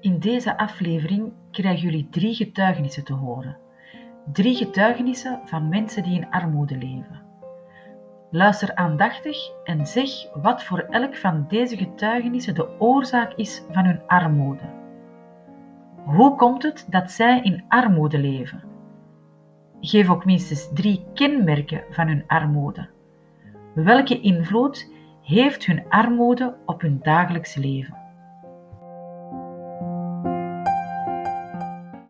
In deze aflevering krijgen jullie drie getuigenissen te horen. Drie getuigenissen van mensen die in armoede leven. Luister aandachtig en zeg wat voor elk van deze getuigenissen de oorzaak is van hun armoede. Hoe komt het dat zij in armoede leven? Geef ook minstens drie kenmerken van hun armoede. Welke invloed heeft hun armoede op hun dagelijks leven?